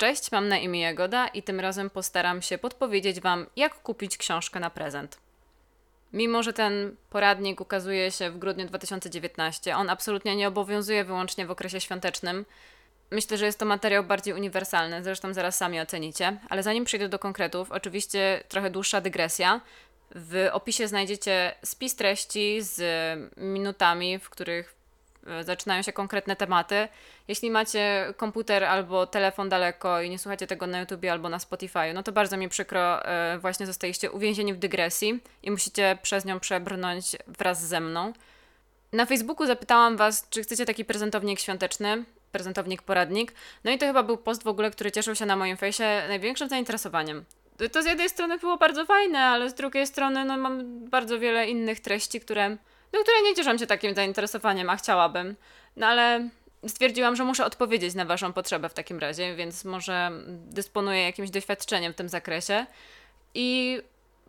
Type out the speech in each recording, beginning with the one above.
Cześć, mam na imię Jagoda i tym razem postaram się podpowiedzieć Wam, jak kupić książkę na prezent. Mimo, że ten poradnik ukazuje się w grudniu 2019, on absolutnie nie obowiązuje wyłącznie w okresie świątecznym. Myślę, że jest to materiał bardziej uniwersalny, zresztą zaraz sami ocenicie. Ale zanim przejdę do konkretów, oczywiście trochę dłuższa dygresja. W opisie znajdziecie spis treści z minutami, w których zaczynają się konkretne tematy. Jeśli macie komputer albo telefon daleko i nie słuchacie tego na YouTubie albo na Spotify, no to bardzo mi przykro, e, właśnie zostaliście uwięzieni w dygresji i musicie przez nią przebrnąć wraz ze mną. Na Facebooku zapytałam Was, czy chcecie taki prezentownik świąteczny, prezentownik poradnik. No i to chyba był post w ogóle, który cieszył się na moim fejsie największym zainteresowaniem. To z jednej strony było bardzo fajne, ale z drugiej strony no, mam bardzo wiele innych treści, które, no, które nie cieszą się takim zainteresowaniem, a chciałabym. No ale stwierdziłam, że muszę odpowiedzieć na Waszą potrzebę w takim razie, więc może dysponuję jakimś doświadczeniem w tym zakresie. I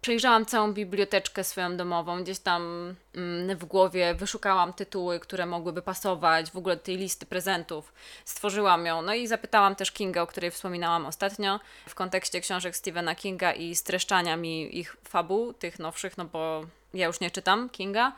przejrzałam całą biblioteczkę swoją domową, gdzieś tam mm, w głowie wyszukałam tytuły, które mogłyby pasować w ogóle do tej listy prezentów. Stworzyłam ją, no i zapytałam też Kinga, o której wspominałam ostatnio, w kontekście książek Stephena Kinga i streszczania mi ich fabuł, tych nowszych, no bo ja już nie czytam Kinga.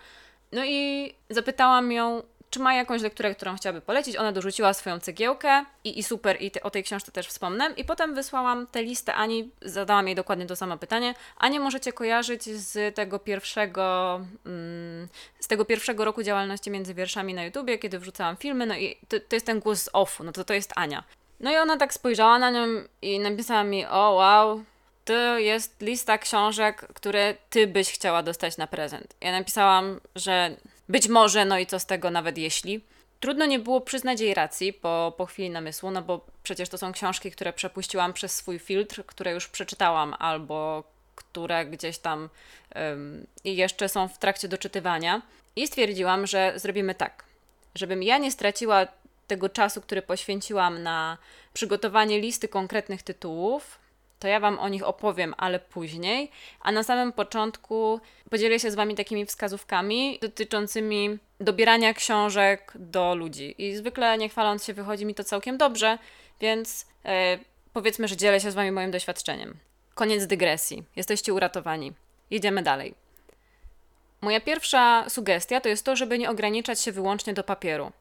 No i zapytałam ją, czy ma jakąś lekturę, którą chciałaby polecić. Ona dorzuciła swoją cegiełkę i, i super, i te, o tej książce też wspomnę. I potem wysłałam tę listę Ani, zadałam jej dokładnie to samo pytanie. Anię możecie kojarzyć z tego pierwszego, mm, z tego pierwszego roku działalności między wierszami na YouTubie, kiedy wrzucałam filmy, no i to, to jest ten głos z offu, no to to jest Ania. No i ona tak spojrzała na nią i napisała mi, o wow, to jest lista książek, które ty byś chciała dostać na prezent. Ja napisałam, że być może, no i co z tego, nawet jeśli. Trudno nie było przyznać jej racji po, po chwili namysłu, no bo przecież to są książki, które przepuściłam przez swój filtr, które już przeczytałam albo które gdzieś tam um, jeszcze są w trakcie doczytywania. I stwierdziłam, że zrobimy tak, żebym ja nie straciła tego czasu, który poświęciłam na przygotowanie listy konkretnych tytułów, to ja Wam o nich opowiem, ale później. A na samym początku podzielę się z Wami takimi wskazówkami dotyczącymi dobierania książek do ludzi. I zwykle, nie chwaląc się, wychodzi mi to całkiem dobrze, więc e, powiedzmy, że dzielę się z Wami moim doświadczeniem. Koniec dygresji. Jesteście uratowani. Jedziemy dalej. Moja pierwsza sugestia to jest to, żeby nie ograniczać się wyłącznie do papieru.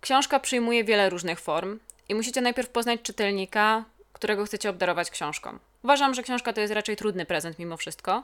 Książka przyjmuje wiele różnych form i musicie najpierw poznać czytelnika, którego chcecie obdarować książką. Uważam, że książka to jest raczej trudny prezent mimo wszystko.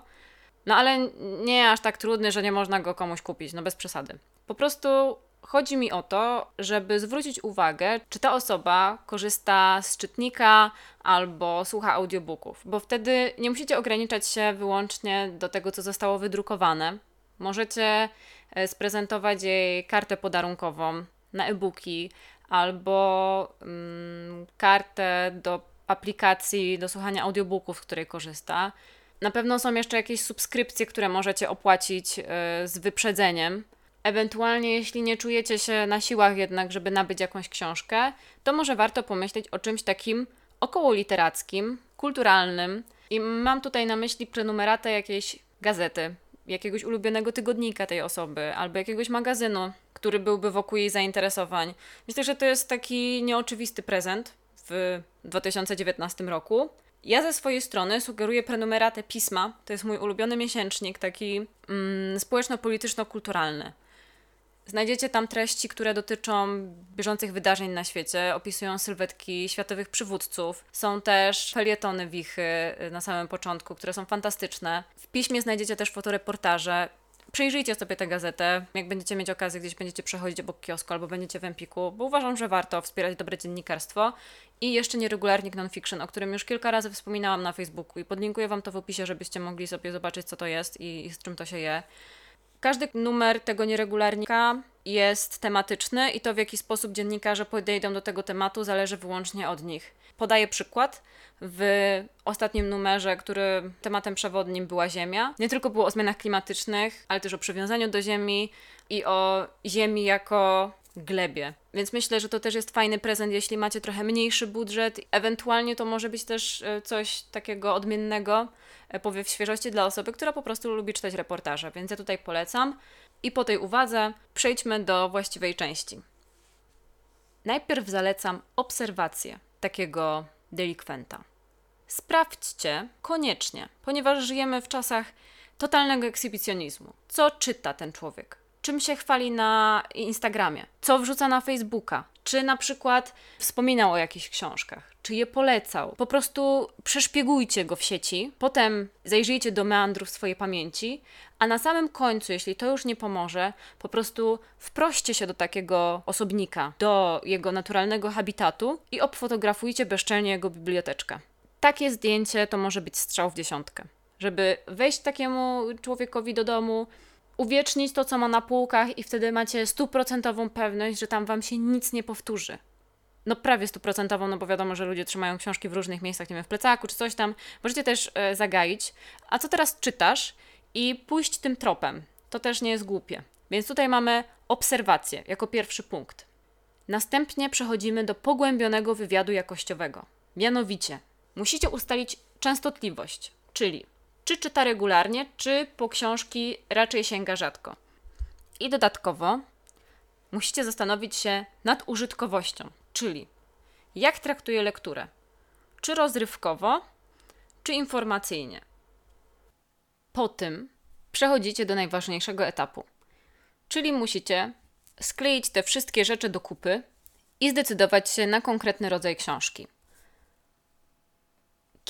No ale nie aż tak trudny, że nie można go komuś kupić, no bez przesady. Po prostu chodzi mi o to, żeby zwrócić uwagę, czy ta osoba korzysta z czytnika albo słucha audiobooków, bo wtedy nie musicie ograniczać się wyłącznie do tego, co zostało wydrukowane. Możecie e, sprezentować jej kartę podarunkową na e-booki albo mm, kartę do aplikacji do słuchania audiobooków, z której korzysta. Na pewno są jeszcze jakieś subskrypcje, które możecie opłacić yy, z wyprzedzeniem. Ewentualnie, jeśli nie czujecie się na siłach jednak, żeby nabyć jakąś książkę, to może warto pomyśleć o czymś takim około literackim, kulturalnym. I mam tutaj na myśli prenumeratę jakiejś gazety, jakiegoś ulubionego tygodnika tej osoby, albo jakiegoś magazynu, który byłby wokół jej zainteresowań. Myślę, że to jest taki nieoczywisty prezent, w 2019 roku. Ja ze swojej strony sugeruję prenumeratę Pisma. To jest mój ulubiony miesięcznik, taki mm, społeczno-polityczno-kulturalny. Znajdziecie tam treści, które dotyczą bieżących wydarzeń na świecie, opisują sylwetki światowych przywódców. Są też felietony wichy y, na samym początku, które są fantastyczne. W piśmie znajdziecie też fotoreportaże. Przejrzyjcie sobie tę gazetę, jak będziecie mieć okazję, gdzieś będziecie przechodzić obok kiosku albo będziecie w Empiku, bo uważam, że warto wspierać dobre dziennikarstwo. I jeszcze nieregularnik nonfiction, o którym już kilka razy wspominałam na Facebooku i podlinkuję Wam to w opisie, żebyście mogli sobie zobaczyć, co to jest i, i z czym to się je. Każdy numer tego nieregularnika jest tematyczny i to w jaki sposób dziennikarze podejdą do tego tematu zależy wyłącznie od nich. Podaję przykład. W ostatnim numerze, który tematem przewodnim była Ziemia, nie tylko było o zmianach klimatycznych, ale też o przywiązaniu do Ziemi i o Ziemi jako glebie. Więc myślę, że to też jest fajny prezent, jeśli macie trochę mniejszy budżet. Ewentualnie to może być też e, coś takiego odmiennego, powiew świeżości dla osoby, która po prostu lubi czytać reportaże. Więc ja tutaj polecam. I po tej uwadze przejdźmy do właściwej części. Najpierw zalecam obserwację takiego delikwenta. Sprawdźcie koniecznie, ponieważ żyjemy w czasach totalnego ekshibicjonizmu. Co czyta ten człowiek? Czym się chwali na Instagramie? Co wrzuca na Facebooka? Czy na przykład wspominał o jakichś książkach? Czy je polecał? Po prostu przeszpiegujcie go w sieci, potem zajrzyjcie do meandrów swojej pamięci, a na samym końcu, jeśli to już nie pomoże, po prostu wproście się do takiego osobnika, do jego naturalnego habitatu i obfotografujcie bezczelnie jego biblioteczkę. Takie zdjęcie to może być strzał w dziesiątkę. Żeby wejść takiemu człowiekowi do domu, uwiecznić to, co ma na półkach, i wtedy macie stuprocentową pewność, że tam wam się nic nie powtórzy. No prawie stuprocentową, no bo wiadomo, że ludzie trzymają książki w różnych miejscach, nie wiem, w plecaku czy coś tam. Możecie też e, zagaić. A co teraz czytasz? I pójść tym tropem. To też nie jest głupie. Więc tutaj mamy obserwację jako pierwszy punkt. Następnie przechodzimy do pogłębionego wywiadu jakościowego. Mianowicie, musicie ustalić częstotliwość, czyli czy czyta regularnie, czy po książki raczej sięga rzadko. I dodatkowo musicie zastanowić się nad użytkowością, czyli jak traktuje lekturę. Czy rozrywkowo, czy informacyjnie. Po tym przechodzicie do najważniejszego etapu, czyli musicie skleić te wszystkie rzeczy do kupy i zdecydować się na konkretny rodzaj książki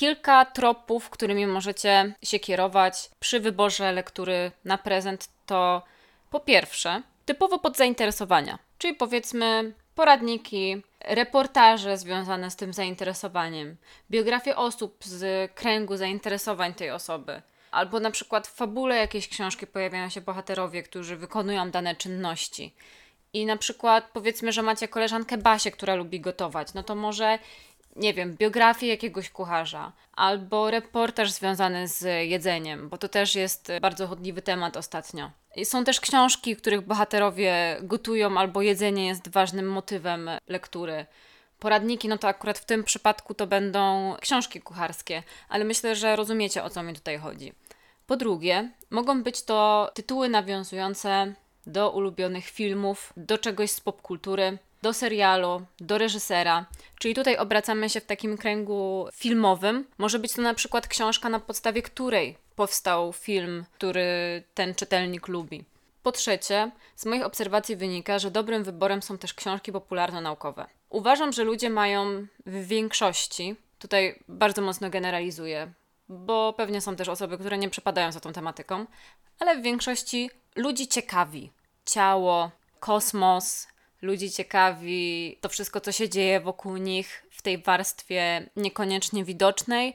kilka tropów, którymi możecie się kierować przy wyborze lektury na prezent to po pierwsze typowo pod zainteresowania, czyli powiedzmy poradniki, reportaże związane z tym zainteresowaniem, biografie osób z kręgu zainteresowań tej osoby. Albo na przykład w fabule jakiejś książki pojawiają się bohaterowie, którzy wykonują dane czynności. I na przykład powiedzmy, że macie koleżankę Basię, która lubi gotować, no to może nie wiem, biografię jakiegoś kucharza, albo reportaż związany z jedzeniem, bo to też jest bardzo chodliwy temat ostatnio. Są też książki, których bohaterowie gotują, albo jedzenie jest ważnym motywem lektury. Poradniki, no to akurat w tym przypadku to będą książki kucharskie, ale myślę, że rozumiecie o co mi tutaj chodzi. Po drugie, mogą być to tytuły nawiązujące do ulubionych filmów, do czegoś z popkultury, do serialu, do reżysera. Czyli tutaj obracamy się w takim kręgu filmowym. Może być to na przykład książka, na podstawie której powstał film, który ten czytelnik lubi. Po trzecie, z moich obserwacji wynika, że dobrym wyborem są też książki popularno-naukowe. Uważam, że ludzie mają w większości, tutaj bardzo mocno generalizuję, bo pewnie są też osoby, które nie przepadają za tą tematyką, ale w większości ludzi ciekawi ciało, kosmos, ludzi ciekawi to wszystko, co się dzieje wokół nich w tej warstwie niekoniecznie widocznej,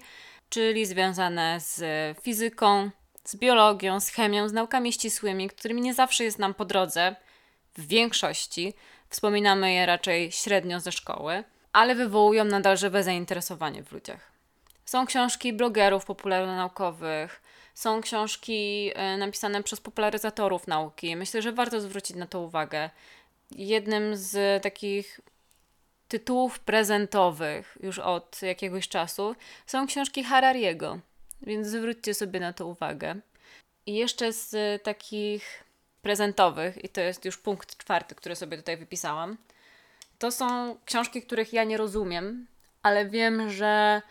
czyli związane z fizyką, z biologią, z chemią, z naukami ścisłymi, którymi nie zawsze jest nam po drodze, w większości. Wspominamy je raczej średnio ze szkoły, ale wywołują nadal żywe zainteresowanie w ludziach. Są książki blogerów popularno-naukowych, są książki e, napisane przez popularyzatorów nauki. Myślę, że warto zwrócić na to uwagę jednym z takich tytułów prezentowych już od jakiegoś czasu są książki Harariego, więc zwróćcie sobie na to uwagę. I jeszcze z takich prezentowych, i to jest już punkt czwarty, który sobie tutaj wypisałam, to są książki, których ja nie rozumiem, ale wiem, że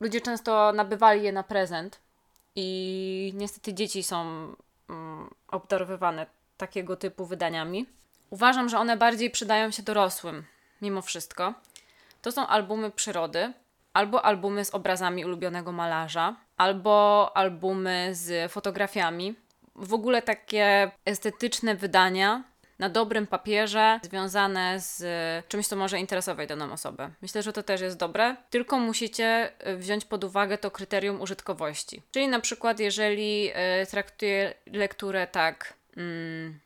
ludzie często nabywali je na prezent i niestety dzieci są mm, obdarowywane takiego typu wydaniami. Uważam, że one bardziej przydają się dorosłym, mimo wszystko. To są albumy przyrody, albo albumy z obrazami ulubionego malarza, albo albumy z fotografiami. W ogóle takie estetyczne wydania na dobrym papierze, związane z czymś, co może interesować daną osobę. Myślę, że to też jest dobre, tylko musicie wziąć pod uwagę to kryterium użytkowości. Czyli na przykład, jeżeli y, traktuję lekturę tak. Mm,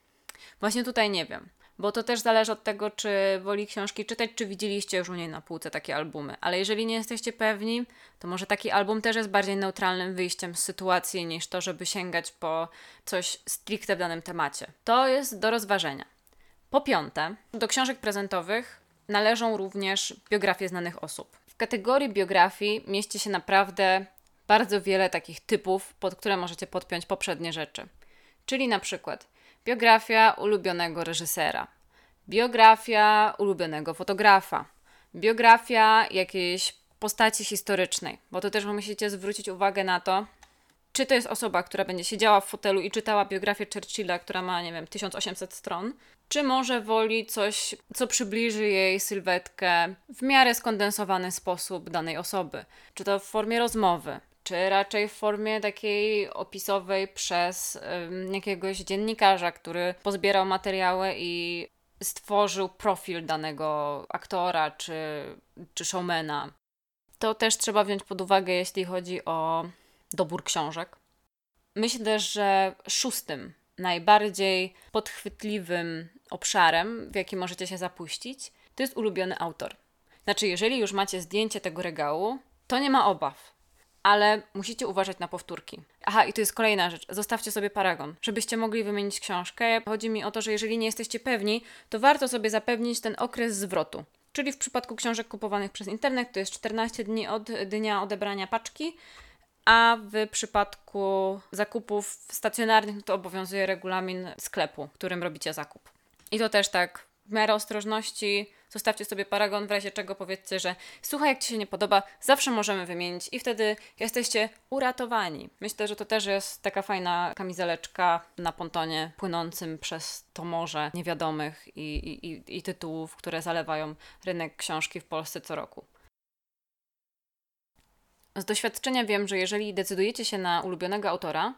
właśnie tutaj nie wiem bo to też zależy od tego, czy woli książki czytać, czy widzieliście już u niej na półce takie albumy. Ale jeżeli nie jesteście pewni, to może taki album też jest bardziej neutralnym wyjściem z sytuacji niż to, żeby sięgać po coś stricte w danym temacie. To jest do rozważenia. Po piąte, do książek prezentowych należą również biografie znanych osób. W kategorii biografii mieści się naprawdę bardzo wiele takich typów, pod które możecie podpiąć poprzednie rzeczy. Czyli na przykład biografia ulubionego reżysera, biografia ulubionego fotografa, biografia jakiejś postaci historycznej, bo to też musicie zwrócić uwagę na to, czy to jest osoba, która będzie siedziała w fotelu i czytała biografię Churchilla, która ma, nie wiem, 1800 stron, czy może woli coś, co przybliży jej sylwetkę w miarę skondensowany sposób danej osoby. Czy to w formie rozmowy, czy raczej w formie takiej opisowej przez jakiegoś dziennikarza, który pozbierał materiały i stworzył profil danego aktora czy, czy showmana. To też trzeba wziąć pod uwagę, jeśli chodzi o dobór książek. Myślę, że szóstym, najbardziej podchwytliwym obszarem, w jaki możecie się zapuścić, to jest ulubiony autor. Znaczy, jeżeli już macie zdjęcie tego regału, to nie ma obaw, ale musicie uważać na powtórki. Aha, i to jest kolejna rzecz. Zostawcie sobie paragon, żebyście mogli wymienić książkę. Chodzi mi o to, że jeżeli nie jesteście pewni, to warto sobie zapewnić ten okres zwrotu. Czyli w przypadku książek kupowanych przez internet to jest 14 dni od dnia odebrania paczki, a w przypadku zakupów stacjonarnych to obowiązuje regulamin sklepu, którym robicie zakup. I to też tak w miarę ostrożności zostawcie sobie paragon, w razie czego powiedzcie, że słuchaj, jak Ci się nie podoba, zawsze możemy wymienić i wtedy jesteście uratowani. Myślę, że to też jest taka fajna kamizeleczka na pontonie płynącym przez to morze niewiadomych i, i, i tytułów, które zalewają rynek książki w Polsce co roku. Z doświadczenia wiem, że jeżeli decydujecie się na ulubionego autora,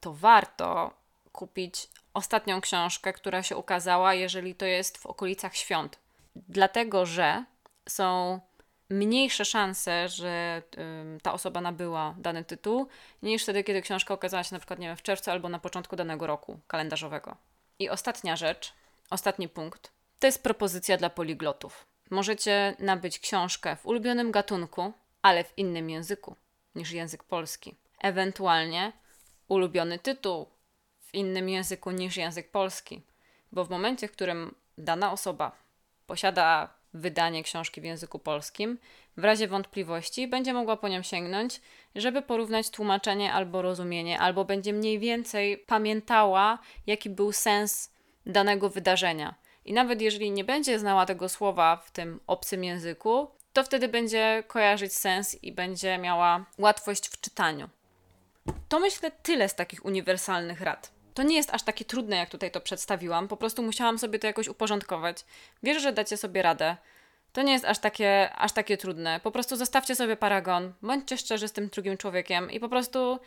to warto kupić ostatnią książkę, która się ukazała, jeżeli to jest w okolicach świąt. Dlatego, że są mniejsze szanse, że y, ta osoba nabyła dany tytuł, niż wtedy, kiedy książka okazała się na przykład nie wiem, w czerwcu albo na początku danego roku kalendarzowego. I ostatnia rzecz, ostatni punkt, to jest propozycja dla poliglotów. Możecie nabyć książkę w ulubionym gatunku, ale w innym języku niż język polski. Ewentualnie ulubiony tytuł w innym języku niż język polski, bo w momencie, w którym dana osoba posiada wydanie książki w języku polskim, w razie wątpliwości będzie mogła po nią sięgnąć, żeby porównać tłumaczenie albo rozumienie, albo będzie mniej więcej pamiętała, jaki był sens danego wydarzenia. I nawet jeżeli nie będzie znała tego słowa w tym obcym języku, to wtedy będzie kojarzyć sens i będzie miała łatwość w czytaniu. To myślę tyle z takich uniwersalnych rad. To nie jest aż takie trudne, jak tutaj to przedstawiłam, po prostu musiałam sobie to jakoś uporządkować. Wierzę, że dacie sobie radę. To nie jest aż takie, aż takie trudne. Po prostu zostawcie sobie paragon, bądźcie szczerzy z tym drugim człowiekiem i po prostu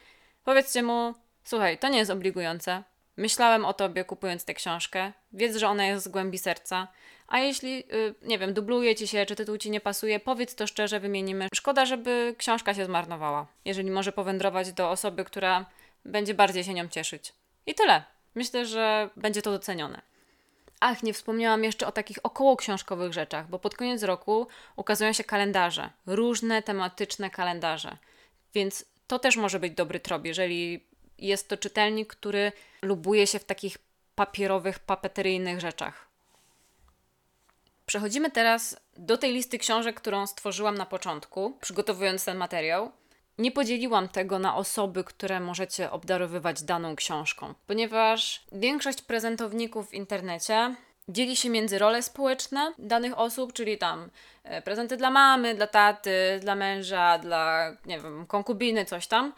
powiedzcie mu: Słuchaj, to nie jest obligujące. Myślałem o tobie kupując tę książkę. Wiedz, że ona jest z głębi serca. A jeśli, yy, nie wiem, dubluje ci się, czy tytuł ci nie pasuje, powiedz to szczerze, wymienimy. Szkoda, żeby książka się zmarnowała, jeżeli może powędrować do osoby, która będzie bardziej się nią cieszyć. I tyle. Myślę, że będzie to docenione. Ach, nie wspomniałam jeszcze o takich około książkowych rzeczach, bo pod koniec roku ukazują się kalendarze, różne tematyczne kalendarze. Więc to też może być dobry trop, jeżeli jest to czytelnik, który lubuje się w takich papierowych, papeteryjnych rzeczach. Przechodzimy teraz do tej listy książek, którą stworzyłam na początku, przygotowując ten materiał. Nie podzieliłam tego na osoby, które możecie obdarowywać daną książką, ponieważ większość prezentowników w internecie dzieli się między role społeczne danych osób, czyli tam e, prezenty dla mamy, dla taty, dla męża, dla, nie wiem, konkubiny, coś tam,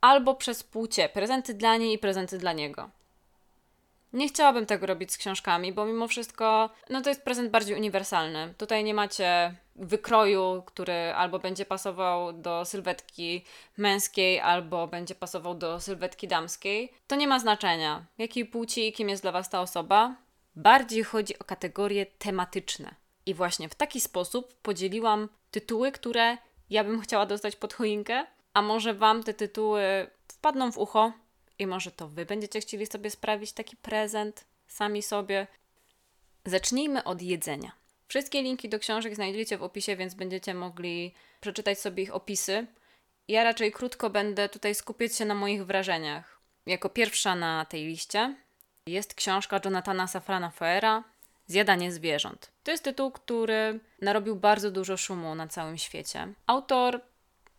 albo przez płcie, prezenty dla niej i prezenty dla niego. Nie chciałabym tego robić z książkami, bo mimo wszystko, no to jest prezent bardziej uniwersalny. Tutaj nie macie wykroju, który albo będzie pasował do sylwetki męskiej, albo będzie pasował do sylwetki damskiej. To nie ma znaczenia, jakiej płci i kim jest dla Was ta osoba. Bardziej chodzi o kategorie tematyczne. I właśnie w taki sposób podzieliłam tytuły, które ja bym chciała dostać pod choinkę, a może Wam te tytuły wpadną w ucho i może to Wy będziecie chcieli sobie sprawić taki prezent sami sobie. Zacznijmy od jedzenia. Wszystkie linki do książek znajdziecie w opisie, więc będziecie mogli przeczytać sobie ich opisy. Ja raczej krótko będę tutaj skupiać się na moich wrażeniach. Jako pierwsza na tej liście jest książka Jonathana Safrana Foera Zjadanie zwierząt. To jest tytuł, który narobił bardzo dużo szumu na całym świecie. Autor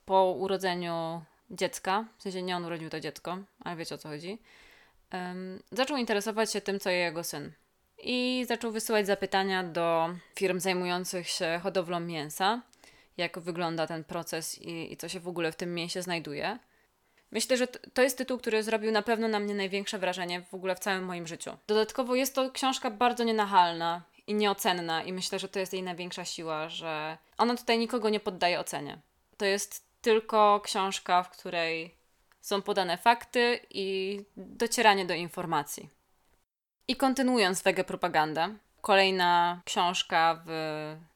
po urodzeniu dziecka, w sensie nie on urodził to dziecko, ale wiecie o co chodzi, um, zaczął interesować się tym, co je jego syn. I zaczął wysyłać zapytania do firm zajmujących się hodowlą mięsa. jak wygląda ten proces i, i co się w ogóle w tym mięsie znajduje. Myślę, że to jest tytuł, który zrobił na pewno na mnie największe wrażenie w ogóle w całym moim życiu. Dodatkowo jest to książka bardzo nienachalna i nieocenna, i myślę, że to jest jej największa siła, że ona tutaj nikogo nie poddaje ocenie. To jest tylko książka, w której są podane fakty i docieranie do informacji. I kontynuując wege propagandę, kolejna książka w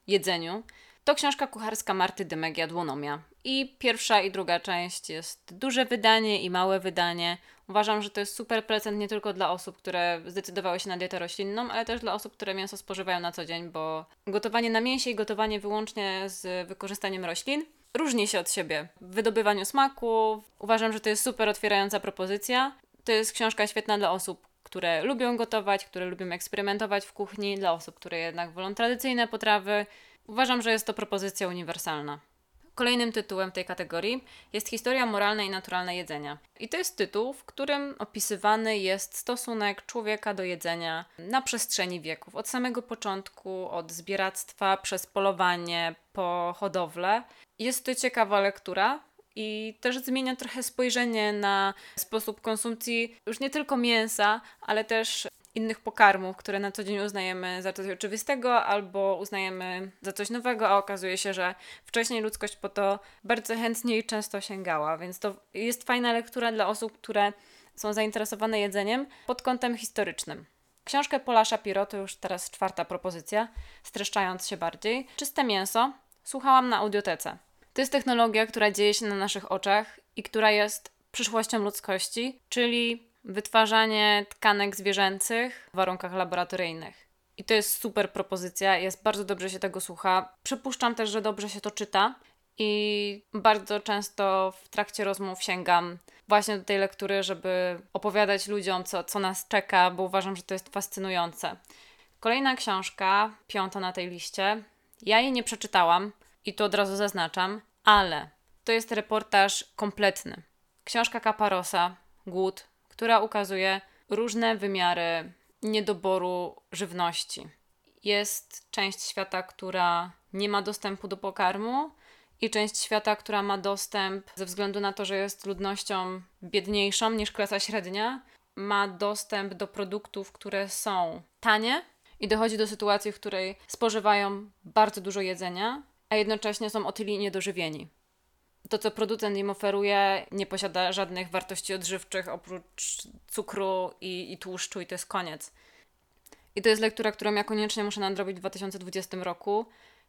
jedzeniu to książka kucharska Marty Dymek Jadłonomia. I pierwsza i druga część jest duże wydanie i małe wydanie. Uważam, że to jest super prezent nie tylko dla osób, które zdecydowały się na dietę roślinną, ale też dla osób, które mięso spożywają na co dzień, bo gotowanie na mięsie i gotowanie wyłącznie z wykorzystaniem roślin różni się od siebie w wydobywaniu smaku. Uważam, że to jest super otwierająca propozycja. To jest książka świetna dla osób, które lubią gotować, które lubią eksperymentować w kuchni, dla osób, które jednak wolą tradycyjne potrawy. Uważam, że jest to propozycja uniwersalna. Kolejnym tytułem tej kategorii jest Historia moralna i naturalne jedzenia. I to jest tytuł, w którym opisywany jest stosunek człowieka do jedzenia na przestrzeni wieków. Od samego początku, od zbieractwa przez polowanie po hodowlę. Jest to ciekawa lektura, i też zmienia trochę spojrzenie na sposób konsumpcji już nie tylko mięsa, ale też innych pokarmów, które na co dzień uznajemy za coś oczywistego albo uznajemy za coś nowego, a okazuje się, że wcześniej ludzkość po to bardzo chętnie i często sięgała. Więc to jest fajna lektura dla osób, które są zainteresowane jedzeniem pod kątem historycznym. Książkę Pola Shapiro to już teraz czwarta propozycja, streszczając się bardziej. Czyste mięso słuchałam na audiotece. To jest technologia, która dzieje się na naszych oczach i która jest przyszłością ludzkości, czyli wytwarzanie tkanek zwierzęcych w warunkach laboratoryjnych. I to jest super propozycja, jest bardzo dobrze się tego słucha. Przypuszczam też, że dobrze się to czyta i bardzo często w trakcie rozmów sięgam właśnie do tej lektury, żeby opowiadać ludziom, co, co nas czeka, bo uważam, że to jest fascynujące. Kolejna książka, piąta na tej liście. Ja jej nie przeczytałam i to od razu zaznaczam, ale to jest reportaż kompletny. Książka Kaparosa, Głód, która ukazuje różne wymiary niedoboru żywności. Jest część świata, która nie ma dostępu do pokarmu, i część świata, która ma dostęp ze względu na to, że jest ludnością biedniejszą niż klasa średnia, ma dostęp do produktów, które są tanie i dochodzi do sytuacji, w której spożywają bardzo dużo jedzenia, a jednocześnie są otyli niedożywieni to, co producent im oferuje, nie posiada żadnych wartości odżywczych oprócz cukru i, i tłuszczu, i to jest koniec. I to jest lektura, którą ja koniecznie muszę nadrobić w 2020 roku.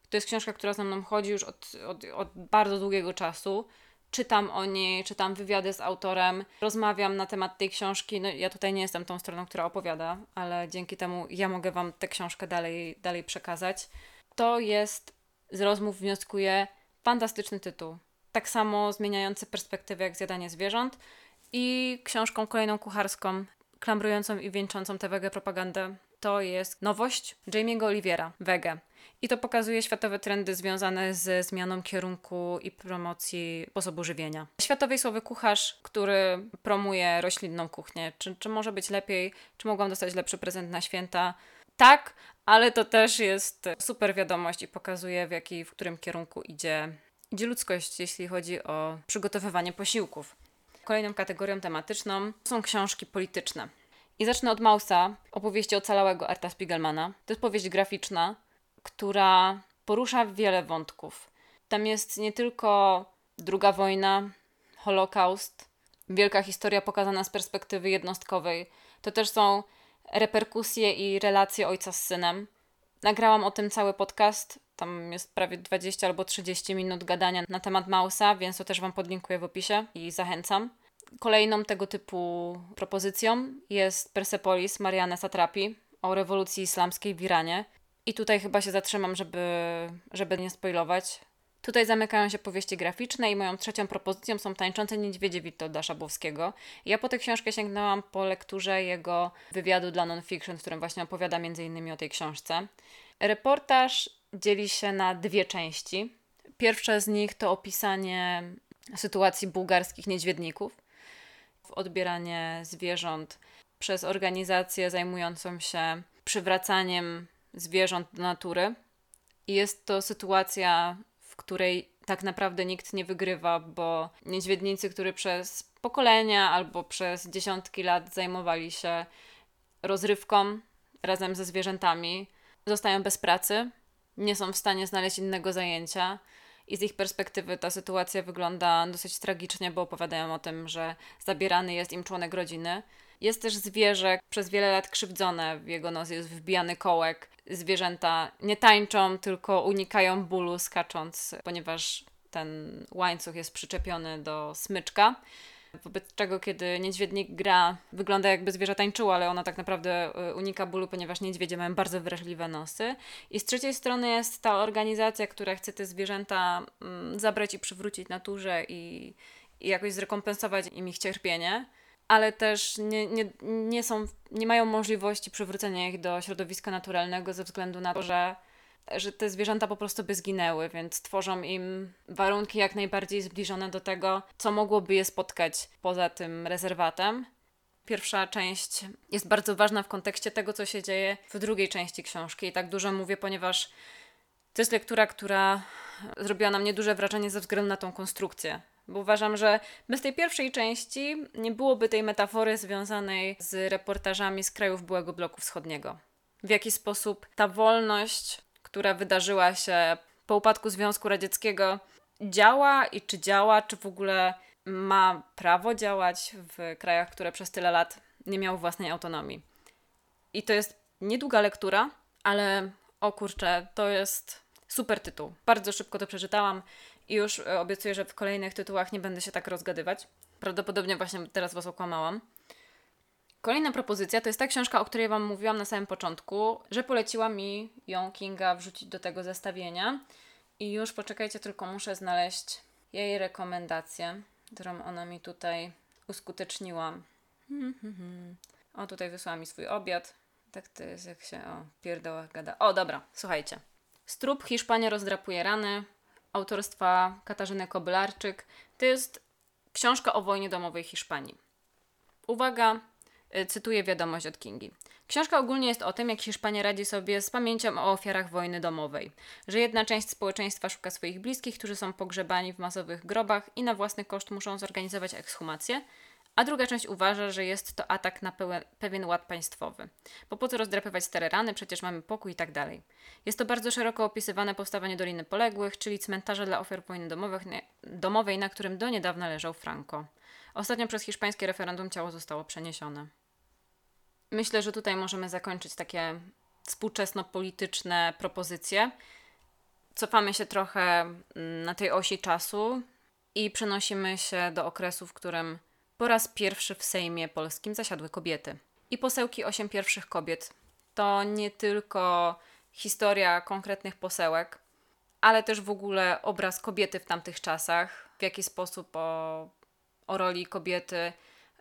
To jest książka, która za mną chodzi już od, od, od bardzo długiego czasu. Czytam o niej, czytam wywiady z autorem, rozmawiam na temat tej książki. No, ja tutaj nie jestem tą stroną, która opowiada, ale dzięki temu ja mogę Wam tę książkę dalej, dalej przekazać. To jest, z rozmów wnioskuję, fantastyczny tytuł tak samo zmieniający perspektywę jak zjadanie zwierząt i książką kolejną kucharską, klamrującą i wieńczącą tę wege propagandę. To jest nowość Jamie'ego Oliviera, wege. I to pokazuje światowe trendy związane ze zmianą kierunku i promocji sposobu żywienia. Światowej słowy kucharz, który promuje roślinną kuchnię. Czy, czy może być lepiej? Czy mogłam dostać lepszy prezent na święta? Tak, ale to też jest super wiadomość i pokazuje w, jaki, w którym kierunku idzie idzie ludzkość, jeśli chodzi o przygotowywanie posiłków. Kolejną kategorią tematyczną są książki polityczne. I zacznę od Mausa, opowieści ocalałego Arta Spiegelmana. To jest powieść graficzna, która porusza wiele wątków. Tam jest nie tylko druga wojna, Holokaust, wielka historia pokazana z perspektywy jednostkowej. To też są reperkusje i relacje ojca z synem. Nagrałam o tym cały podcast. Tam jest prawie 20 albo 30 minut gadania na temat Mausa, więc to też Wam podlinkuję w opisie i zachęcam. Kolejną tego typu propozycją jest Persepolis Marianne Satrapi o rewolucji islamskiej w Iranie. I tutaj chyba się zatrzymam, żeby, żeby nie spoilować. Tutaj zamykają się powieści graficzne i moją trzecią propozycją są Tańczące Niedźwiedzie Witolda Szabowskiego. Ja po tę książkę sięgnęłam po lekturze jego wywiadu dla Nonfiction, w którym właśnie opowiada m.in. o tej książce. Reportaż dzieli się na dwie części. Pierwsza z nich to opisanie sytuacji bułgarskich niedźwiedników, odbieranie zwierząt przez organizację zajmującą się przywracaniem zwierząt do natury. I jest to sytuacja w której tak naprawdę nikt nie wygrywa, bo niedźwiednicy, którzy przez pokolenia albo przez dziesiątki lat zajmowali się rozrywką razem ze zwierzętami, zostają bez pracy, nie są w stanie znaleźć innego zajęcia. I z ich perspektywy ta sytuacja wygląda dosyć tragicznie, bo opowiadają o tym, że zabierany jest im członek rodziny. Jest też zwierzę przez wiele lat krzywdzone, w jego nos jest wbijany kołek. Zwierzęta nie tańczą, tylko unikają bólu skacząc, ponieważ ten łańcuch jest przyczepiony do smyczka. Wobec czego, kiedy niedźwiednik gra, wygląda jakby zwierzę tańczyło, ale ona tak naprawdę y, unika bólu, ponieważ niedźwiedzie mają bardzo wrażliwe nosy. I z trzeciej strony jest ta organizacja, która chce te zwierzęta mm, zabrać i przywrócić naturze i, i jakoś zrekompensować im ich cierpienie ale też nie, nie, nie, są, nie mają możliwości przywrócenia ich do środowiska naturalnego ze względu na to, że że te zwierzęta po prostu by zginęły, więc tworzą im warunki jak najbardziej zbliżone do tego, co mogłoby je spotkać poza tym rezerwatem. Pierwsza część jest bardzo ważna w kontekście tego, co się dzieje w drugiej części książki. I tak dużo mówię, ponieważ to jest lektura, która zrobiła na mnie duże wrażenie ze względu na tą konstrukcję. Bo uważam, że bez tej pierwszej części nie byłoby tej metafory związanej z reportażami z krajów byłego bloku wschodniego. W jaki sposób ta wolność która wydarzyła się po upadku Związku Radzieckiego, działa i czy działa, czy w ogóle ma prawo działać w krajach, które przez tyle lat nie miały własnej autonomii. I to jest niedługa lektura, ale o kurczę, to jest super tytuł. Bardzo szybko to przeczytałam i już obiecuję, że w kolejnych tytułach nie będę się tak rozgadywać. Prawdopodobnie właśnie teraz Was okłamałam. Kolejna propozycja to jest ta książka, o której Wam mówiłam na samym początku, że poleciła mi ją Kinga wrzucić do tego zestawienia. I już poczekajcie, tylko muszę znaleźć jej rekomendację, którą ona mi tutaj uskuteczniła. O, tutaj wysłała mi swój obiad. Tak to jest, jak się o pierdołach gada. O, dobra, słuchajcie. Strup Hiszpania rozdrapuje rany autorstwa Katarzyny Kobylarczyk. To jest książka o wojnie domowej Hiszpanii. Uwaga, cytuję wiadomość od Kingi. Książka ogólnie jest o tym, jak Hiszpania radzi sobie z pamięcią o ofiarach wojny domowej. Że jedna część społeczeństwa szuka swoich bliskich, którzy są pogrzebani w masowych grobach i na własny koszt muszą zorganizować ekshumację, a druga część uważa, że jest to atak na pewien ład państwowy. Bo po co rozdrapywać stare rany, przecież mamy pokój i tak dalej. Jest to bardzo szeroko opisywane powstawanie Doliny Poległych, czyli cmentarza dla ofiar wojny domowych, domowej, na którym do niedawna leżał Franco. Ostatnio przez hiszpańskie referendum ciało zostało przeniesione. Myślę, że tutaj możemy zakończyć takie współczesno-polityczne propozycje. Cofamy się trochę mm, na tej osi czasu i przenosimy się do okresu, w którym po raz pierwszy w Sejmie Polskim zasiadły kobiety. I posełki osiem pierwszych kobiet to nie tylko historia konkretnych posełek, ale też w ogóle obraz kobiety w tamtych czasach, w jaki sposób o, o roli kobiety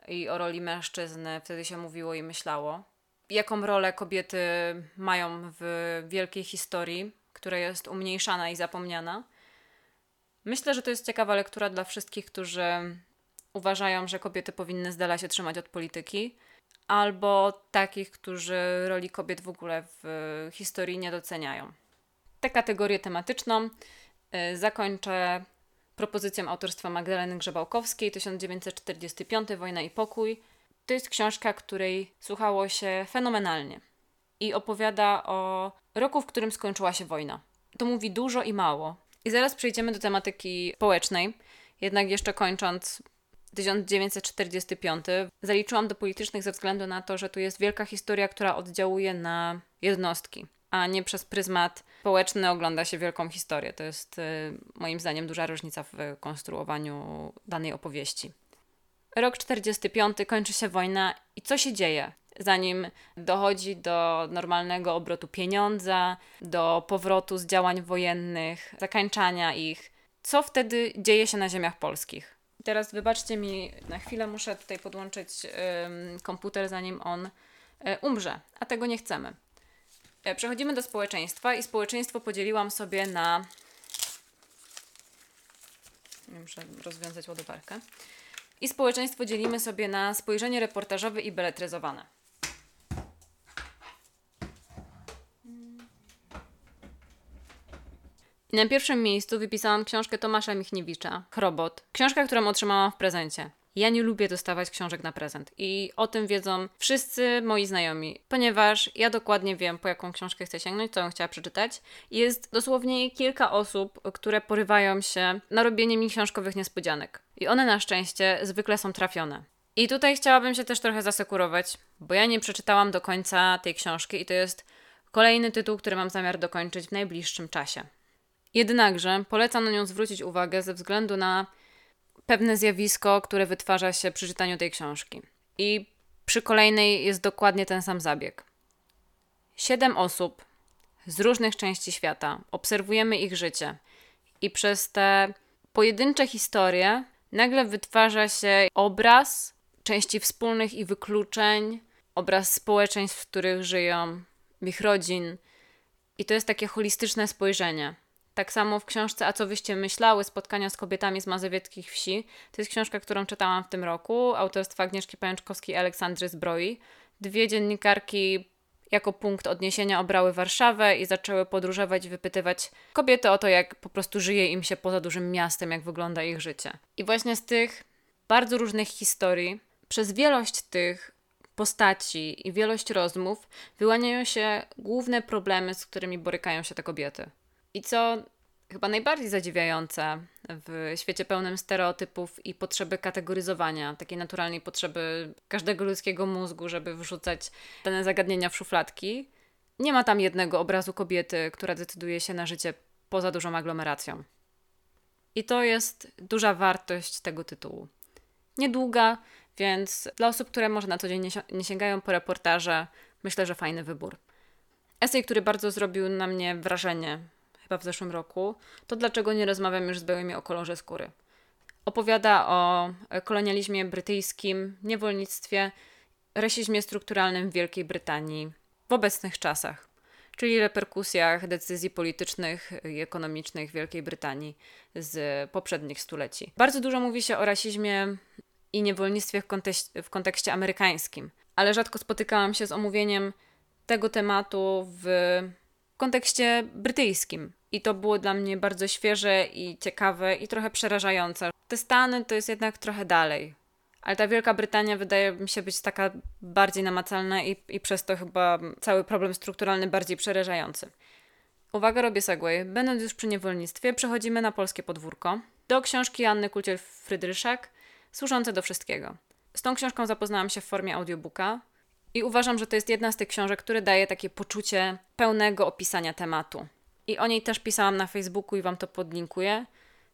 i o roli mężczyzny wtedy się mówiło i myślało. Jaką rolę kobiety mają w wielkiej historii, która jest umniejszana i zapomniana. Myślę, że to jest ciekawa lektura dla wszystkich, którzy uważają, że kobiety powinny z dala się trzymać od polityki, albo takich, którzy roli kobiet w ogóle w historii nie doceniają. Tę kategorię tematyczną y, zakończę propozycją autorstwa Magdaleny Grzebałkowskiej 1945 Wojna i pokój. To jest książka, której słuchało się fenomenalnie i opowiada o roku, w którym skończyła się wojna. To mówi dużo i mało. I zaraz przejdziemy do tematyki społecznej, jednak jeszcze kończąc 1945 zaliczyłam do politycznych ze względu na to, że tu jest wielka historia, która oddziałuje na jednostki a nie przez pryzmat społeczny ogląda się wielką historię. To jest y, moim zdaniem duża różnica w konstruowaniu danej opowieści. Rok 45 kończy się wojna i co się dzieje? Zanim dochodzi do normalnego obrotu pieniądza, do powrotu z działań wojennych, zakańczania ich, co wtedy dzieje się na ziemiach polskich? Teraz wybaczcie mi, na chwilę muszę tutaj podłączyć komputer, zanim on y, umrze, a tego nie chcemy. E, przechodzimy do społeczeństwa i społeczeństwo podzieliłam sobie na. Muszę rozwiązać ładowarkę. I społeczeństwo dzielimy sobie na spojrzenie reportażowe i beletryzowane. Na pierwszym miejscu wypisałam książkę Tomasza Michniewicza, Chrobot. Książka, którą otrzymałam w prezencie. Ja nie lubię dostawać książek na prezent i o tym wiedzą wszyscy moi znajomi, ponieważ ja dokładnie wiem, po jaką książkę chcę sięgnąć, co bym chciała przeczytać. Jest dosłownie kilka osób, które porywają się na robienie mi książkowych niespodzianek. I one na szczęście zwykle są trafione. I tutaj chciałabym się też trochę zasekurować, bo ja nie przeczytałam do końca tej książki i to jest kolejny tytuł, który mam zamiar dokończyć w najbliższym czasie. Jednakże polecam na nią zwrócić uwagę ze względu na pewne zjawisko, które wytwarza się przy czytaniu tej książki. I przy kolejnej jest dokładnie ten sam zabieg. Siedem osób z różnych części świata, obserwujemy ich życie i przez te pojedyncze historie nagle wytwarza się obraz części wspólnych i wykluczeń, obraz społeczeństw, w których żyją, ich rodzin. I to jest takie holistyczne spojrzenie. Tak samo w książce A co wyście myślały? Spotkania z kobietami z mazowieckich wsi. To jest książka, którą czytałam w tym roku, autorstwa Agnieszki Pajączkowskiej i Aleksandry Zbroi. Dwie dziennikarki jako punkt odniesienia obrały Warszawę i zaczęły podróżować i wypytywać kobiety o to, jak po prostu żyje im się poza dużym miastem, jak wygląda ich życie. I właśnie z tych bardzo różnych historii, przez wielość tych postaci i wielość rozmów wyłaniają się główne problemy, z którymi borykają się te kobiety. I co chyba najbardziej zadziwiające w świecie pełnym stereotypów i potrzeby kategoryzowania, takiej naturalnej potrzeby każdego ludzkiego mózgu, żeby wrzucać dane zagadnienia w szufladki, nie ma tam jednego obrazu kobiety, która decyduje się na życie poza dużą aglomeracją. I to jest duża wartość tego tytułu. Niedługa, więc dla osób, które może na co dzień nie sięgają po reportaże, myślę, że fajny wybór. Esej, który bardzo zrobił na mnie wrażenie chyba w zeszłym roku, to dlaczego nie rozmawiam już z białymi o kolorze skóry. Opowiada o kolonializmie brytyjskim, niewolnictwie, rasizmie strukturalnym w Wielkiej Brytanii w obecnych czasach, czyli reperkusjach decyzji politycznych i ekonomicznych Wielkiej Brytanii z poprzednich stuleci. Bardzo dużo mówi się o rasizmie i niewolnictwie w, w kontekście amerykańskim, ale rzadko spotykałam się z omówieniem tego tematu w kontekście brytyjskim. I to było dla mnie bardzo świeże i ciekawe i trochę przerażające. Te Stany to jest jednak trochę dalej. Ale ta Wielka Brytania wydaje mi się być taka bardziej namacalna i, i przez to chyba cały problem strukturalny bardziej przerażający. Uwaga, robię segway. Będąc już przy niewolnictwie, przechodzimy na polskie podwórko. Do książki Anny Kulciel-Frydryszak, służące do wszystkiego. Z tą książką zapoznałam się w formie audiobooka. I uważam, że to jest jedna z tych książek, które daje takie poczucie pełnego opisania tematu. I o niej też pisałam na Facebooku i Wam to podlinkuję.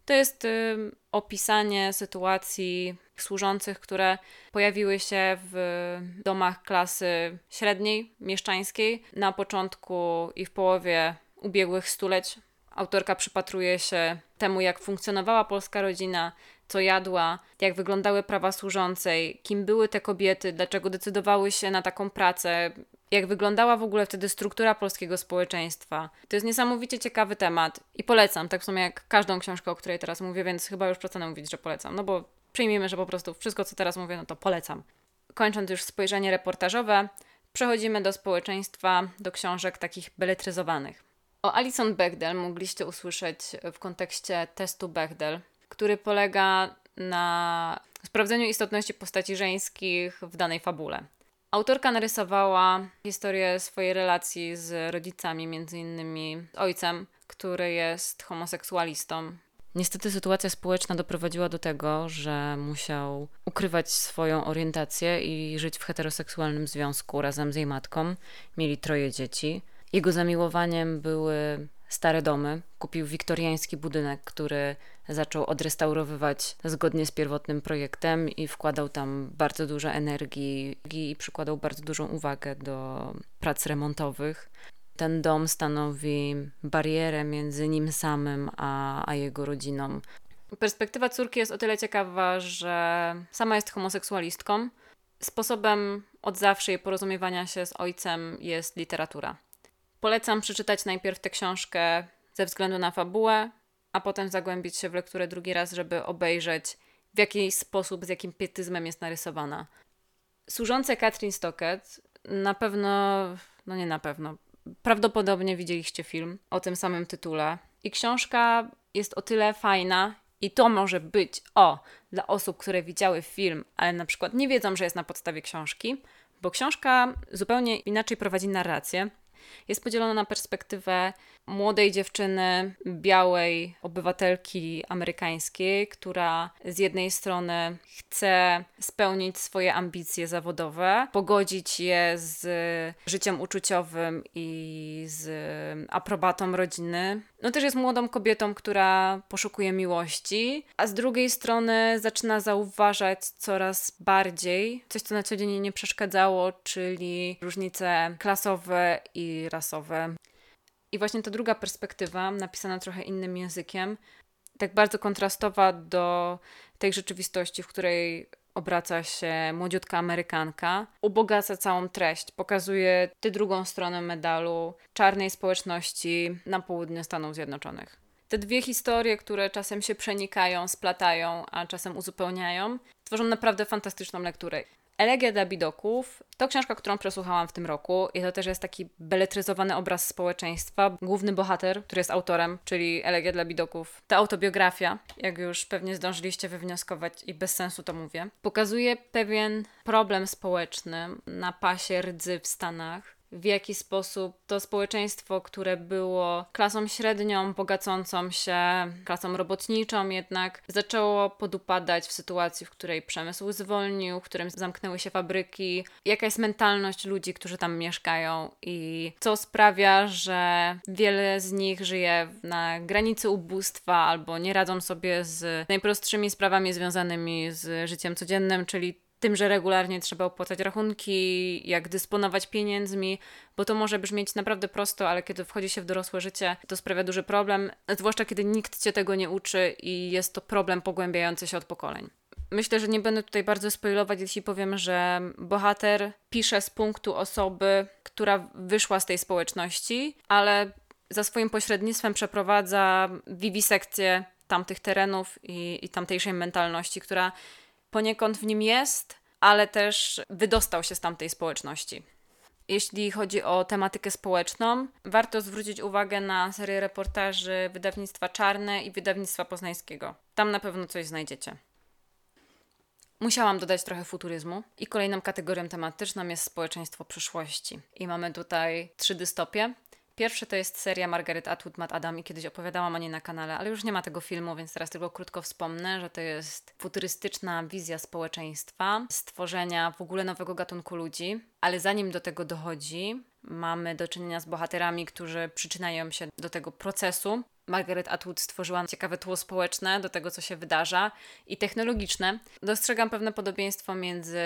To jest y, opisanie sytuacji służących, które pojawiły się w domach klasy średniej, mieszczańskiej na początku i w połowie ubiegłych stuleć. Autorka przypatruje się temu, jak funkcjonowała polska rodzina, co jadła, jak wyglądały prawa służącej, kim były te kobiety, dlaczego decydowały się na taką pracę, jak wyglądała w ogóle wtedy struktura polskiego społeczeństwa. To jest niesamowicie ciekawy temat i polecam, tak w sumie jak każdą książkę, o której teraz mówię, więc chyba już przestanę mówić, że polecam, no bo przyjmijmy, że po prostu wszystko, co teraz mówię, no to polecam. Kończąc już spojrzenie reportażowe, przechodzimy do społeczeństwa, do książek takich beletryzowanych. O Alison Bechdel mogliście usłyszeć w kontekście testu Bechdel, który polega na sprawdzeniu istotności postaci żeńskich w danej fabule. Autorka narysowała historię swojej relacji z rodzicami, między innymi ojcem, który jest homoseksualistą. Niestety sytuacja społeczna doprowadziła do tego, że musiał ukrywać swoją orientację i żyć w heteroseksualnym związku razem z jej matką. Mieli troje dzieci. Jego zamiłowaniem były stare domy. Kupił wiktoriański budynek, który zaczął odrestaurowywać zgodnie z pierwotnym projektem i wkładał tam bardzo dużo energii i przykładał bardzo dużą uwagę do prac remontowych. Ten dom stanowi barierę między nim samym a, a jego rodziną. Perspektywa córki jest o tyle ciekawa, że sama jest homoseksualistką. Sposobem od zawsze jej porozumiewania się z ojcem jest literatura. Polecam przeczytać najpierw tę książkę ze względu na fabułę, a potem zagłębić się w lekturę drugi raz, żeby obejrzeć w jaki sposób, z jakim pietyzmem jest narysowana. Służące Katrin Stockett na pewno, no nie na pewno, prawdopodobnie widzieliście film o tym samym tytule. I książka jest o tyle fajna, i to może być o dla osób, które widziały film, ale na przykład nie wiedzą, że jest na podstawie książki, bo książka zupełnie inaczej prowadzi narrację. Jest podzielona na perspektywę młodej dziewczyny, białej obywatelki amerykańskiej, która z jednej strony chce spełnić swoje ambicje zawodowe, pogodzić je z życiem uczuciowym i z aprobatą rodziny. No też jest młodą kobietą, która poszukuje miłości, a z drugiej strony zaczyna zauważać coraz bardziej coś, co na co dzień nie przeszkadzało, czyli różnice klasowe i rasowe. I właśnie ta druga perspektywa, napisana trochę innym językiem, tak bardzo kontrastowa do tej rzeczywistości, w której obraca się młodziutka Amerykanka, ubogaca całą treść, pokazuje tę drugą stronę medalu czarnej społeczności na południu Stanów Zjednoczonych. Te dwie historie, które czasem się przenikają, splatają, a czasem uzupełniają, tworzą naprawdę fantastyczną lekturę. Elegia dla bidoków to książka, którą przesłuchałam w tym roku i to też jest taki beletryzowany obraz społeczeństwa. Główny bohater, który jest autorem, czyli Elegia dla bidoków, ta autobiografia, jak już pewnie zdążyliście wywnioskować i bez sensu to mówię, pokazuje pewien problem społeczny na pasie rdzy w Stanach, w jaki sposób to społeczeństwo, które było klasą średnią, bogacącą się, klasą robotniczą, jednak zaczęło podupadać w sytuacji, w której przemysł zwolnił, w którym zamknęły się fabryki, jaka jest mentalność ludzi, którzy tam mieszkają i co sprawia, że wiele z nich żyje na granicy ubóstwa albo nie radzą sobie z najprostszymi sprawami związanymi z życiem codziennym, czyli tym, że regularnie trzeba opłacać rachunki, jak dysponować pieniędzmi, bo to może brzmieć naprawdę prosto, ale kiedy wchodzi się w dorosłe życie, to sprawia duży problem, zwłaszcza kiedy nikt cię tego nie uczy i jest to problem pogłębiający się od pokoleń. Myślę, że nie będę tutaj bardzo spoilować, jeśli powiem, że bohater pisze z punktu osoby, która wyszła z tej społeczności, ale za swoim pośrednictwem przeprowadza wiwisekcję tamtych terenów i, i tamtejszej mentalności, która poniekąd w nim jest, ale też wydostał się z tamtej społeczności. Jeśli chodzi o tematykę społeczną, warto zwrócić uwagę na serię reportaży wydawnictwa Czarne i wydawnictwa Poznańskiego. Tam na pewno coś znajdziecie. Musiałam dodać trochę futuryzmu i kolejną kategorią tematyczną jest społeczeństwo przyszłości. I mamy tutaj trzy dystopie, Pierwszy to jest seria Margaret Atwood, Matt Adam i kiedyś opowiadałam o niej na kanale, ale już nie ma tego filmu, więc teraz tylko krótko wspomnę, że to jest futurystyczna wizja społeczeństwa, stworzenia w ogóle nowego gatunku ludzi, ale zanim do tego dochodzi, mamy do czynienia z bohaterami, którzy przyczyniają się do tego procesu. Margaret Atwood stworzyła ciekawe tło społeczne do tego, co się wydarza i technologiczne. Dostrzegam pewne podobieństwo między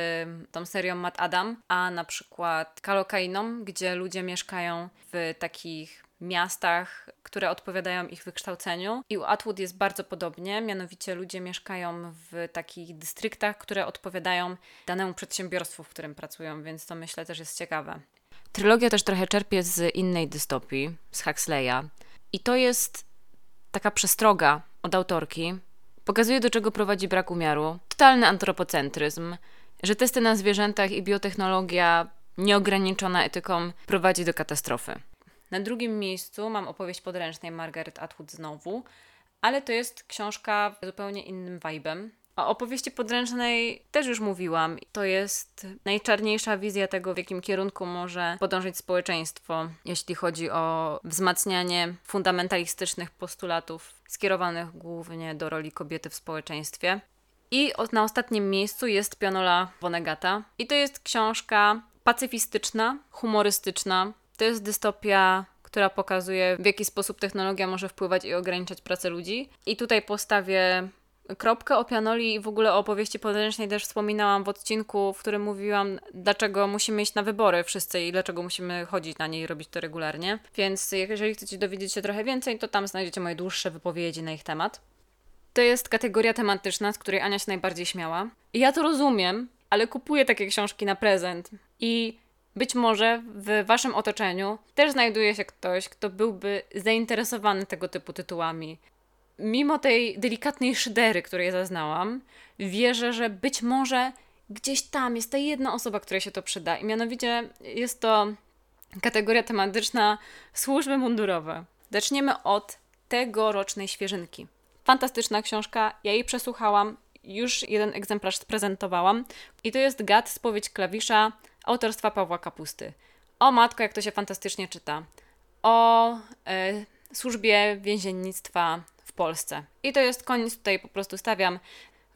tą serią Matt Adam, a na przykład Kalokainą, gdzie ludzie mieszkają w takich miastach, które odpowiadają ich wykształceniu. I u Atwood jest bardzo podobnie, mianowicie ludzie mieszkają w takich dystryktach, które odpowiadają danemu przedsiębiorstwu, w którym pracują, więc to myślę też jest ciekawe. Trylogia też trochę czerpie z innej dystopii, z Huxleya. I to jest taka przestroga od autorki. Pokazuje, do czego prowadzi brak umiaru, totalny antropocentryzm, że testy na zwierzętach i biotechnologia nieograniczona etyką prowadzi do katastrofy. Na drugim miejscu mam opowieść podręcznej Margaret Atwood znowu, ale to jest książka zupełnie innym vibem. O opowieści podręcznej też już mówiłam. To jest najczarniejsza wizja tego, w jakim kierunku może podążyć społeczeństwo, jeśli chodzi o wzmacnianie fundamentalistycznych postulatów skierowanych głównie do roli kobiety w społeczeństwie. I na ostatnim miejscu jest Pianola Vonegata. I to jest książka pacyfistyczna, humorystyczna. To jest dystopia która pokazuje, w jaki sposób technologia może wpływać i ograniczać pracę ludzi. I tutaj postawię kropkę o pianoli i w ogóle o opowieści podręcznej też wspominałam w odcinku, w którym mówiłam, dlaczego musimy iść na wybory wszyscy i dlaczego musimy chodzić na nie i robić to regularnie. Więc jeżeli chcecie dowiedzieć się trochę więcej, to tam znajdziecie moje dłuższe wypowiedzi na ich temat. To jest kategoria tematyczna, z której Ania się najbardziej śmiała. I ja to rozumiem, ale kupuję takie książki na prezent. I być może w waszym otoczeniu też znajduje się ktoś, kto byłby zainteresowany tego typu tytułami mimo tej delikatnej szydery, której zaznałam, wierzę, że być może gdzieś tam jest ta jedna osoba, której się to przyda. I mianowicie jest to kategoria tematyczna służby mundurowe. Zaczniemy od tegorocznej świeżynki. Fantastyczna książka, ja jej przesłuchałam, już jeden egzemplarz sprezentowałam i to jest Gad, spowiedź klawisza autorstwa Pawła Kapusty. O matko, jak to się fantastycznie czyta. O e, służbie więziennictwa Polsce. I to jest koniec, tutaj po prostu stawiam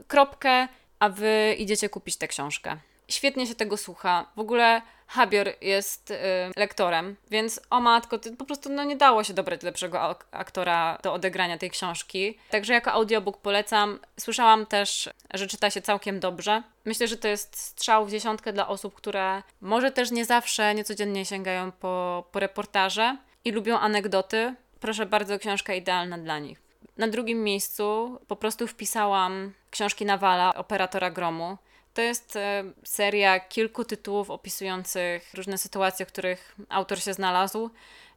kropkę, a wy idziecie kupić tę książkę. Świetnie się tego słucha. W ogóle Habior jest y, lektorem, więc o matko, po prostu no, nie dało się dobrać lepszego aktora do odegrania tej książki. Także jako audiobook polecam. Słyszałam też, że czyta się całkiem dobrze. Myślę, że to jest strzał w dziesiątkę dla osób, które może też nie zawsze, niecodziennie sięgają po, po reportaże i lubią anegdoty. Proszę bardzo, książka idealna dla nich. Na drugim miejscu po prostu wpisałam książki Nawala, operatora gromu. To jest e, seria kilku tytułów opisujących różne sytuacje, w których autor się znalazł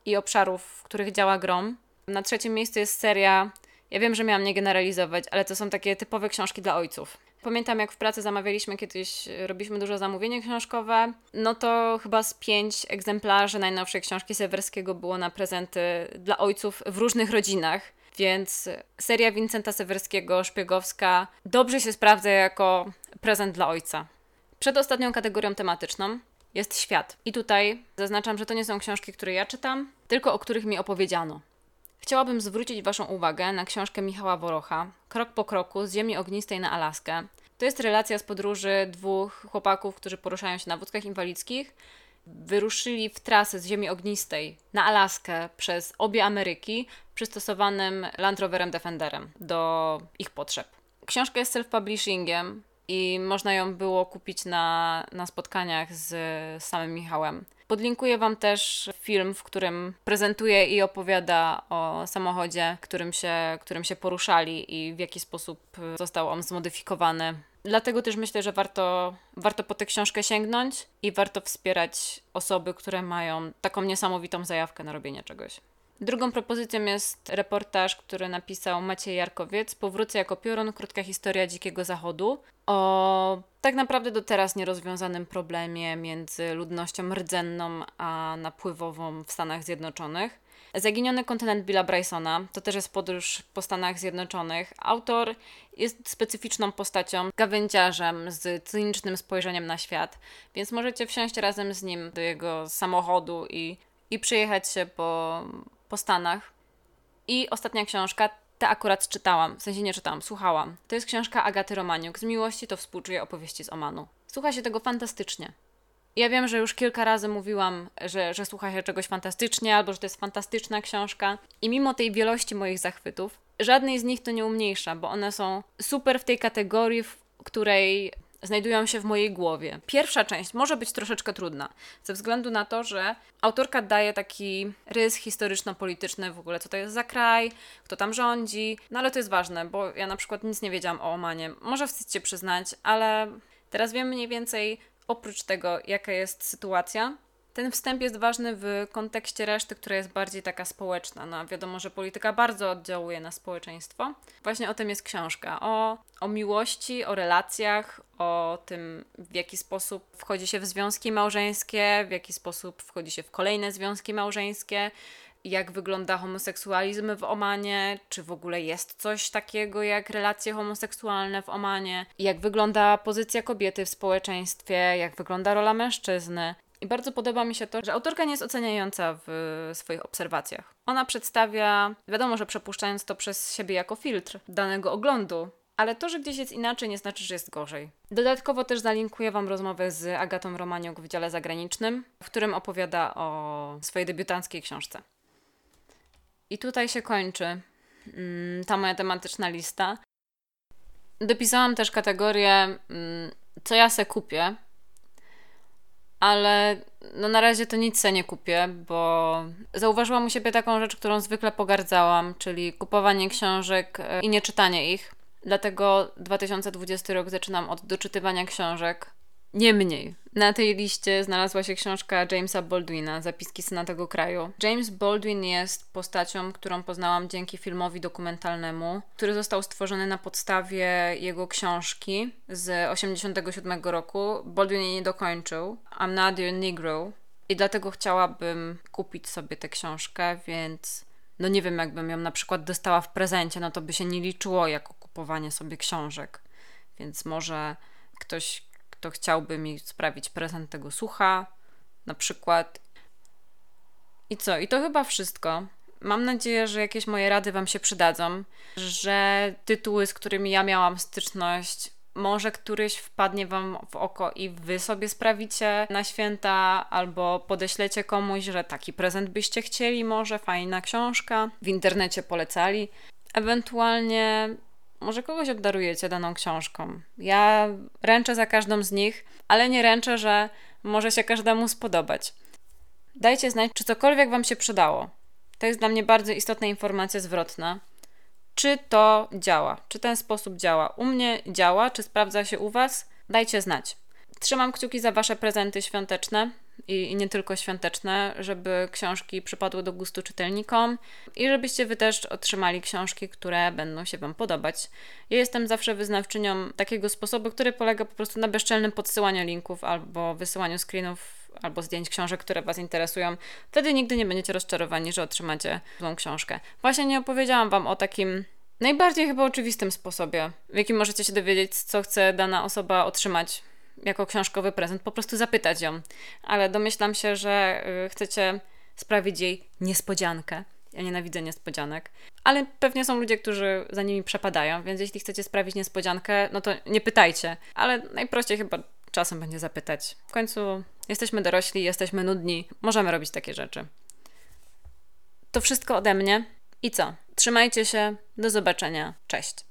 i obszarów, w których działa grom. Na trzecim miejscu jest seria, ja wiem, że miałam nie generalizować, ale to są takie typowe książki dla ojców. Pamiętam, jak w pracy zamawialiśmy kiedyś, robiliśmy dużo zamówienie książkowe, no to chyba z pięć egzemplarzy najnowszej książki Sewerskiego było na prezenty dla ojców w różnych rodzinach. Więc seria Vincenta Sewerskiego, szpiegowska, dobrze się sprawdza jako prezent dla ojca. Przed ostatnią kategorią tematyczną jest świat. I tutaj zaznaczam, że to nie są książki, które ja czytam, tylko o których mi opowiedziano. Chciałabym zwrócić Waszą uwagę na książkę Michała Worocha Krok po kroku z Ziemi Ognistej na Alaskę. To jest relacja z podróży dwóch chłopaków, którzy poruszają się na wódkach inwalidzkich. Wyruszyli w trasę z Ziemi Ognistej na Alaskę przez obie Ameryki przystosowanym Land Roverem Defenderem do ich potrzeb. Książka jest self-publishingiem, i można ją było kupić na, na spotkaniach z, samym Michałem. Podlinkuję Wam też film, w którym prezentuje i opowiada o samochodzie, którym się, którym się poruszali i w jaki sposób został on zmodyfikowany. Dlatego też myślę, że warto, warto po tę książkę sięgnąć i warto wspierać osoby, które mają taką niesamowitą zajawkę na robienie czegoś. Drugą propozycją jest reportaż, który napisał Maciej Jarkowiec, Powrócę jako piorun, krótka historia Dzikiego Zachodu, o tak naprawdę do teraz nierozwiązanym problemie między ludnością rdzenną a napływową w Stanach Zjednoczonych. Zaginiony kontynent Billa Brysona to też jest podróż po Stanach Zjednoczonych. Autor jest specyficzną postacią, gawędziarzem z cynicznym spojrzeniem na świat, więc możecie wsiąść razem z nim do jego samochodu i, i przyjechać się po, po Stanach. I ostatnia książka, tę akurat czytałam, w sensie nie czytałam, słuchałam. To jest książka Agaty Romaniuk. Z miłości to współczuję opowieści z Omanu. Słucha się tego fantastycznie. Ja wiem, że już kilka razy mówiłam, że, że słucha się czegoś fantastycznie, albo że to jest fantastyczna książka. I mimo tej wielości moich zachwytów, żadnej z nich to nie umniejsza, bo one są super w tej kategorii, w której znajdują się w mojej głowie. Pierwsza część może być troszeczkę trudna, ze względu na to, że autorka daje taki rys historyczno-polityczny w ogóle, co to jest za kraj, kto tam rządzi, no ale to jest ważne, bo ja na przykład nic nie wiedziałam o Omanie. Może wstyd się przyznać, ale teraz wiem mniej więcej oprócz tego, jaka jest sytuacja, ten wstęp jest ważny w kontekście reszty, która jest bardziej taka społeczna. No, wiadomo, że polityka bardzo oddziałuje na społeczeństwo. Właśnie o tym jest książka. O, o miłości, o relacjach, o tym, w jaki sposób wchodzi się w związki małżeńskie, w jaki sposób wchodzi się w kolejne związki małżeńskie, jak wygląda homoseksualizm w Omanie, czy w ogóle jest coś takiego jak relacje homoseksualne w Omanie, jak wygląda pozycja kobiety w społeczeństwie, jak wygląda rola mężczyzny. I bardzo podoba mi się to, że autorka nie jest oceniająca w swoich obserwacjach. Ona przedstawia, wiadomo, że przepuszczając to przez siebie jako filtr danego oglądu, ale to, że gdzieś jest inaczej, nie znaczy, że jest gorzej. Dodatkowo też zalinkuję Wam rozmowę z Agatą Romaniuk w dziale zagranicznym, w którym opowiada o swojej debiutanckiej książce. I tutaj się kończy mm, ta moja tematyczna lista. Dopisałam też kategorię, mm, co ja se kupię, ale no na razie to nic se nie kupię, bo zauważyłam u siebie taką rzecz, którą zwykle pogardzałam, czyli kupowanie książek e, i nie czytanie ich. Dlatego 2020 rok zaczynam od doczytywania książek, Niemniej, na tej liście znalazła się książka Jamesa Baldwina, Zapiski syna tego kraju. James Baldwin jest postacią, którą poznałam dzięki filmowi dokumentalnemu, który został stworzony na podstawie jego książki z 87 roku. Baldwin jej nie dokończył. I'm not your Negro. I dlatego chciałabym kupić sobie tę książkę, więc no nie wiem, jakbym ją na przykład dostała w prezencie, no to by się nie liczyło jako kupowanie sobie książek. Więc może ktoś, kto chciałby mi sprawić prezent tego słucha, na przykład. I co? I to chyba wszystko. Mam nadzieję, że jakieś moje rady Wam się przydadzą, że tytuły, z którymi ja miałam styczność, może któryś wpadnie Wam w oko i Wy sobie sprawicie na święta, albo podeślecie komuś, że taki prezent byście chcieli, może fajna książka, w internecie polecali. Ewentualnie może kogoś obdarujecie daną książką. Ja ręczę za każdą z nich, ale nie ręczę, że może się każdemu spodobać. Dajcie znać, czy cokolwiek Wam się przydało. To jest dla mnie bardzo istotna informacja zwrotna. Czy to działa? Czy ten sposób działa? U mnie działa, czy sprawdza się u Was? Dajcie znać. Trzymam kciuki za Wasze prezenty świąteczne i, i, nie tylko świąteczne, żeby książki przypadły do gustu czytelnikom i żebyście Wy też otrzymali książki, które będą się Wam podobać. Ja jestem zawsze wyznawczynią takiego sposobu, który polega po prostu na bezczelnym podsyłaniu linków albo wysyłaniu screenów albo zdjęć książek, które Was interesują. Wtedy nigdy nie będziecie rozczarowani, że otrzymacie tą książkę. Właśnie nie opowiedziałam Wam o takim najbardziej chyba oczywistym sposobie, w jakim możecie się dowiedzieć, co chce dana osoba otrzymać jako książkowy prezent, po prostu zapytać ją. Ale domyślam się, że y, chcecie sprawić jej niespodziankę. Ja nienawidzę niespodzianek. Ale pewnie są ludzie, którzy za nimi przepadają, więc jeśli chcecie sprawić niespodziankę, no to nie pytajcie. Ale najprościej chyba czasem będzie zapytać. W końcu jesteśmy dorośli, jesteśmy nudni, możemy robić takie rzeczy. To wszystko ode mnie. I co? Trzymajcie się, do zobaczenia. Cześć.